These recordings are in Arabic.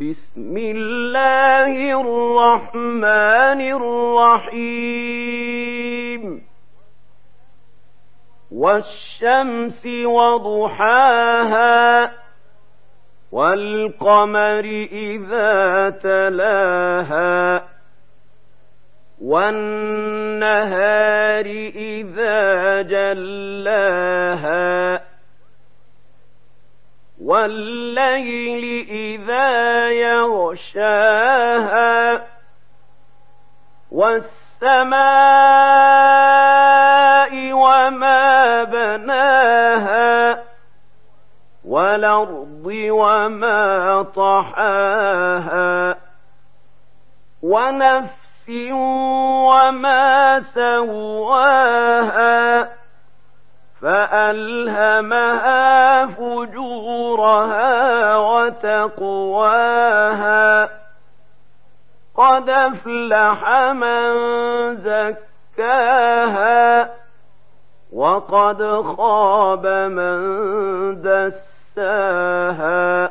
بسم الله الرحمن الرحيم. والشمس وضحاها والقمر إذا تلاها والنهار إذا جلاها والليل إذا يغشاها والسماء وما بناها والأرض وما طحاها ونفس وما سواها فألهمها فجورها وتقواها. قد أفلح من زكاها وقد خاب من دساها.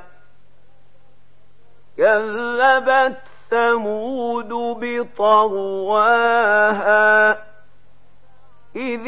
كذبت ثمود بطغواها إذ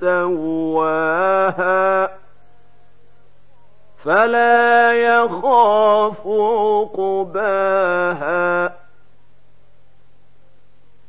سواها فلا يخاف عقباها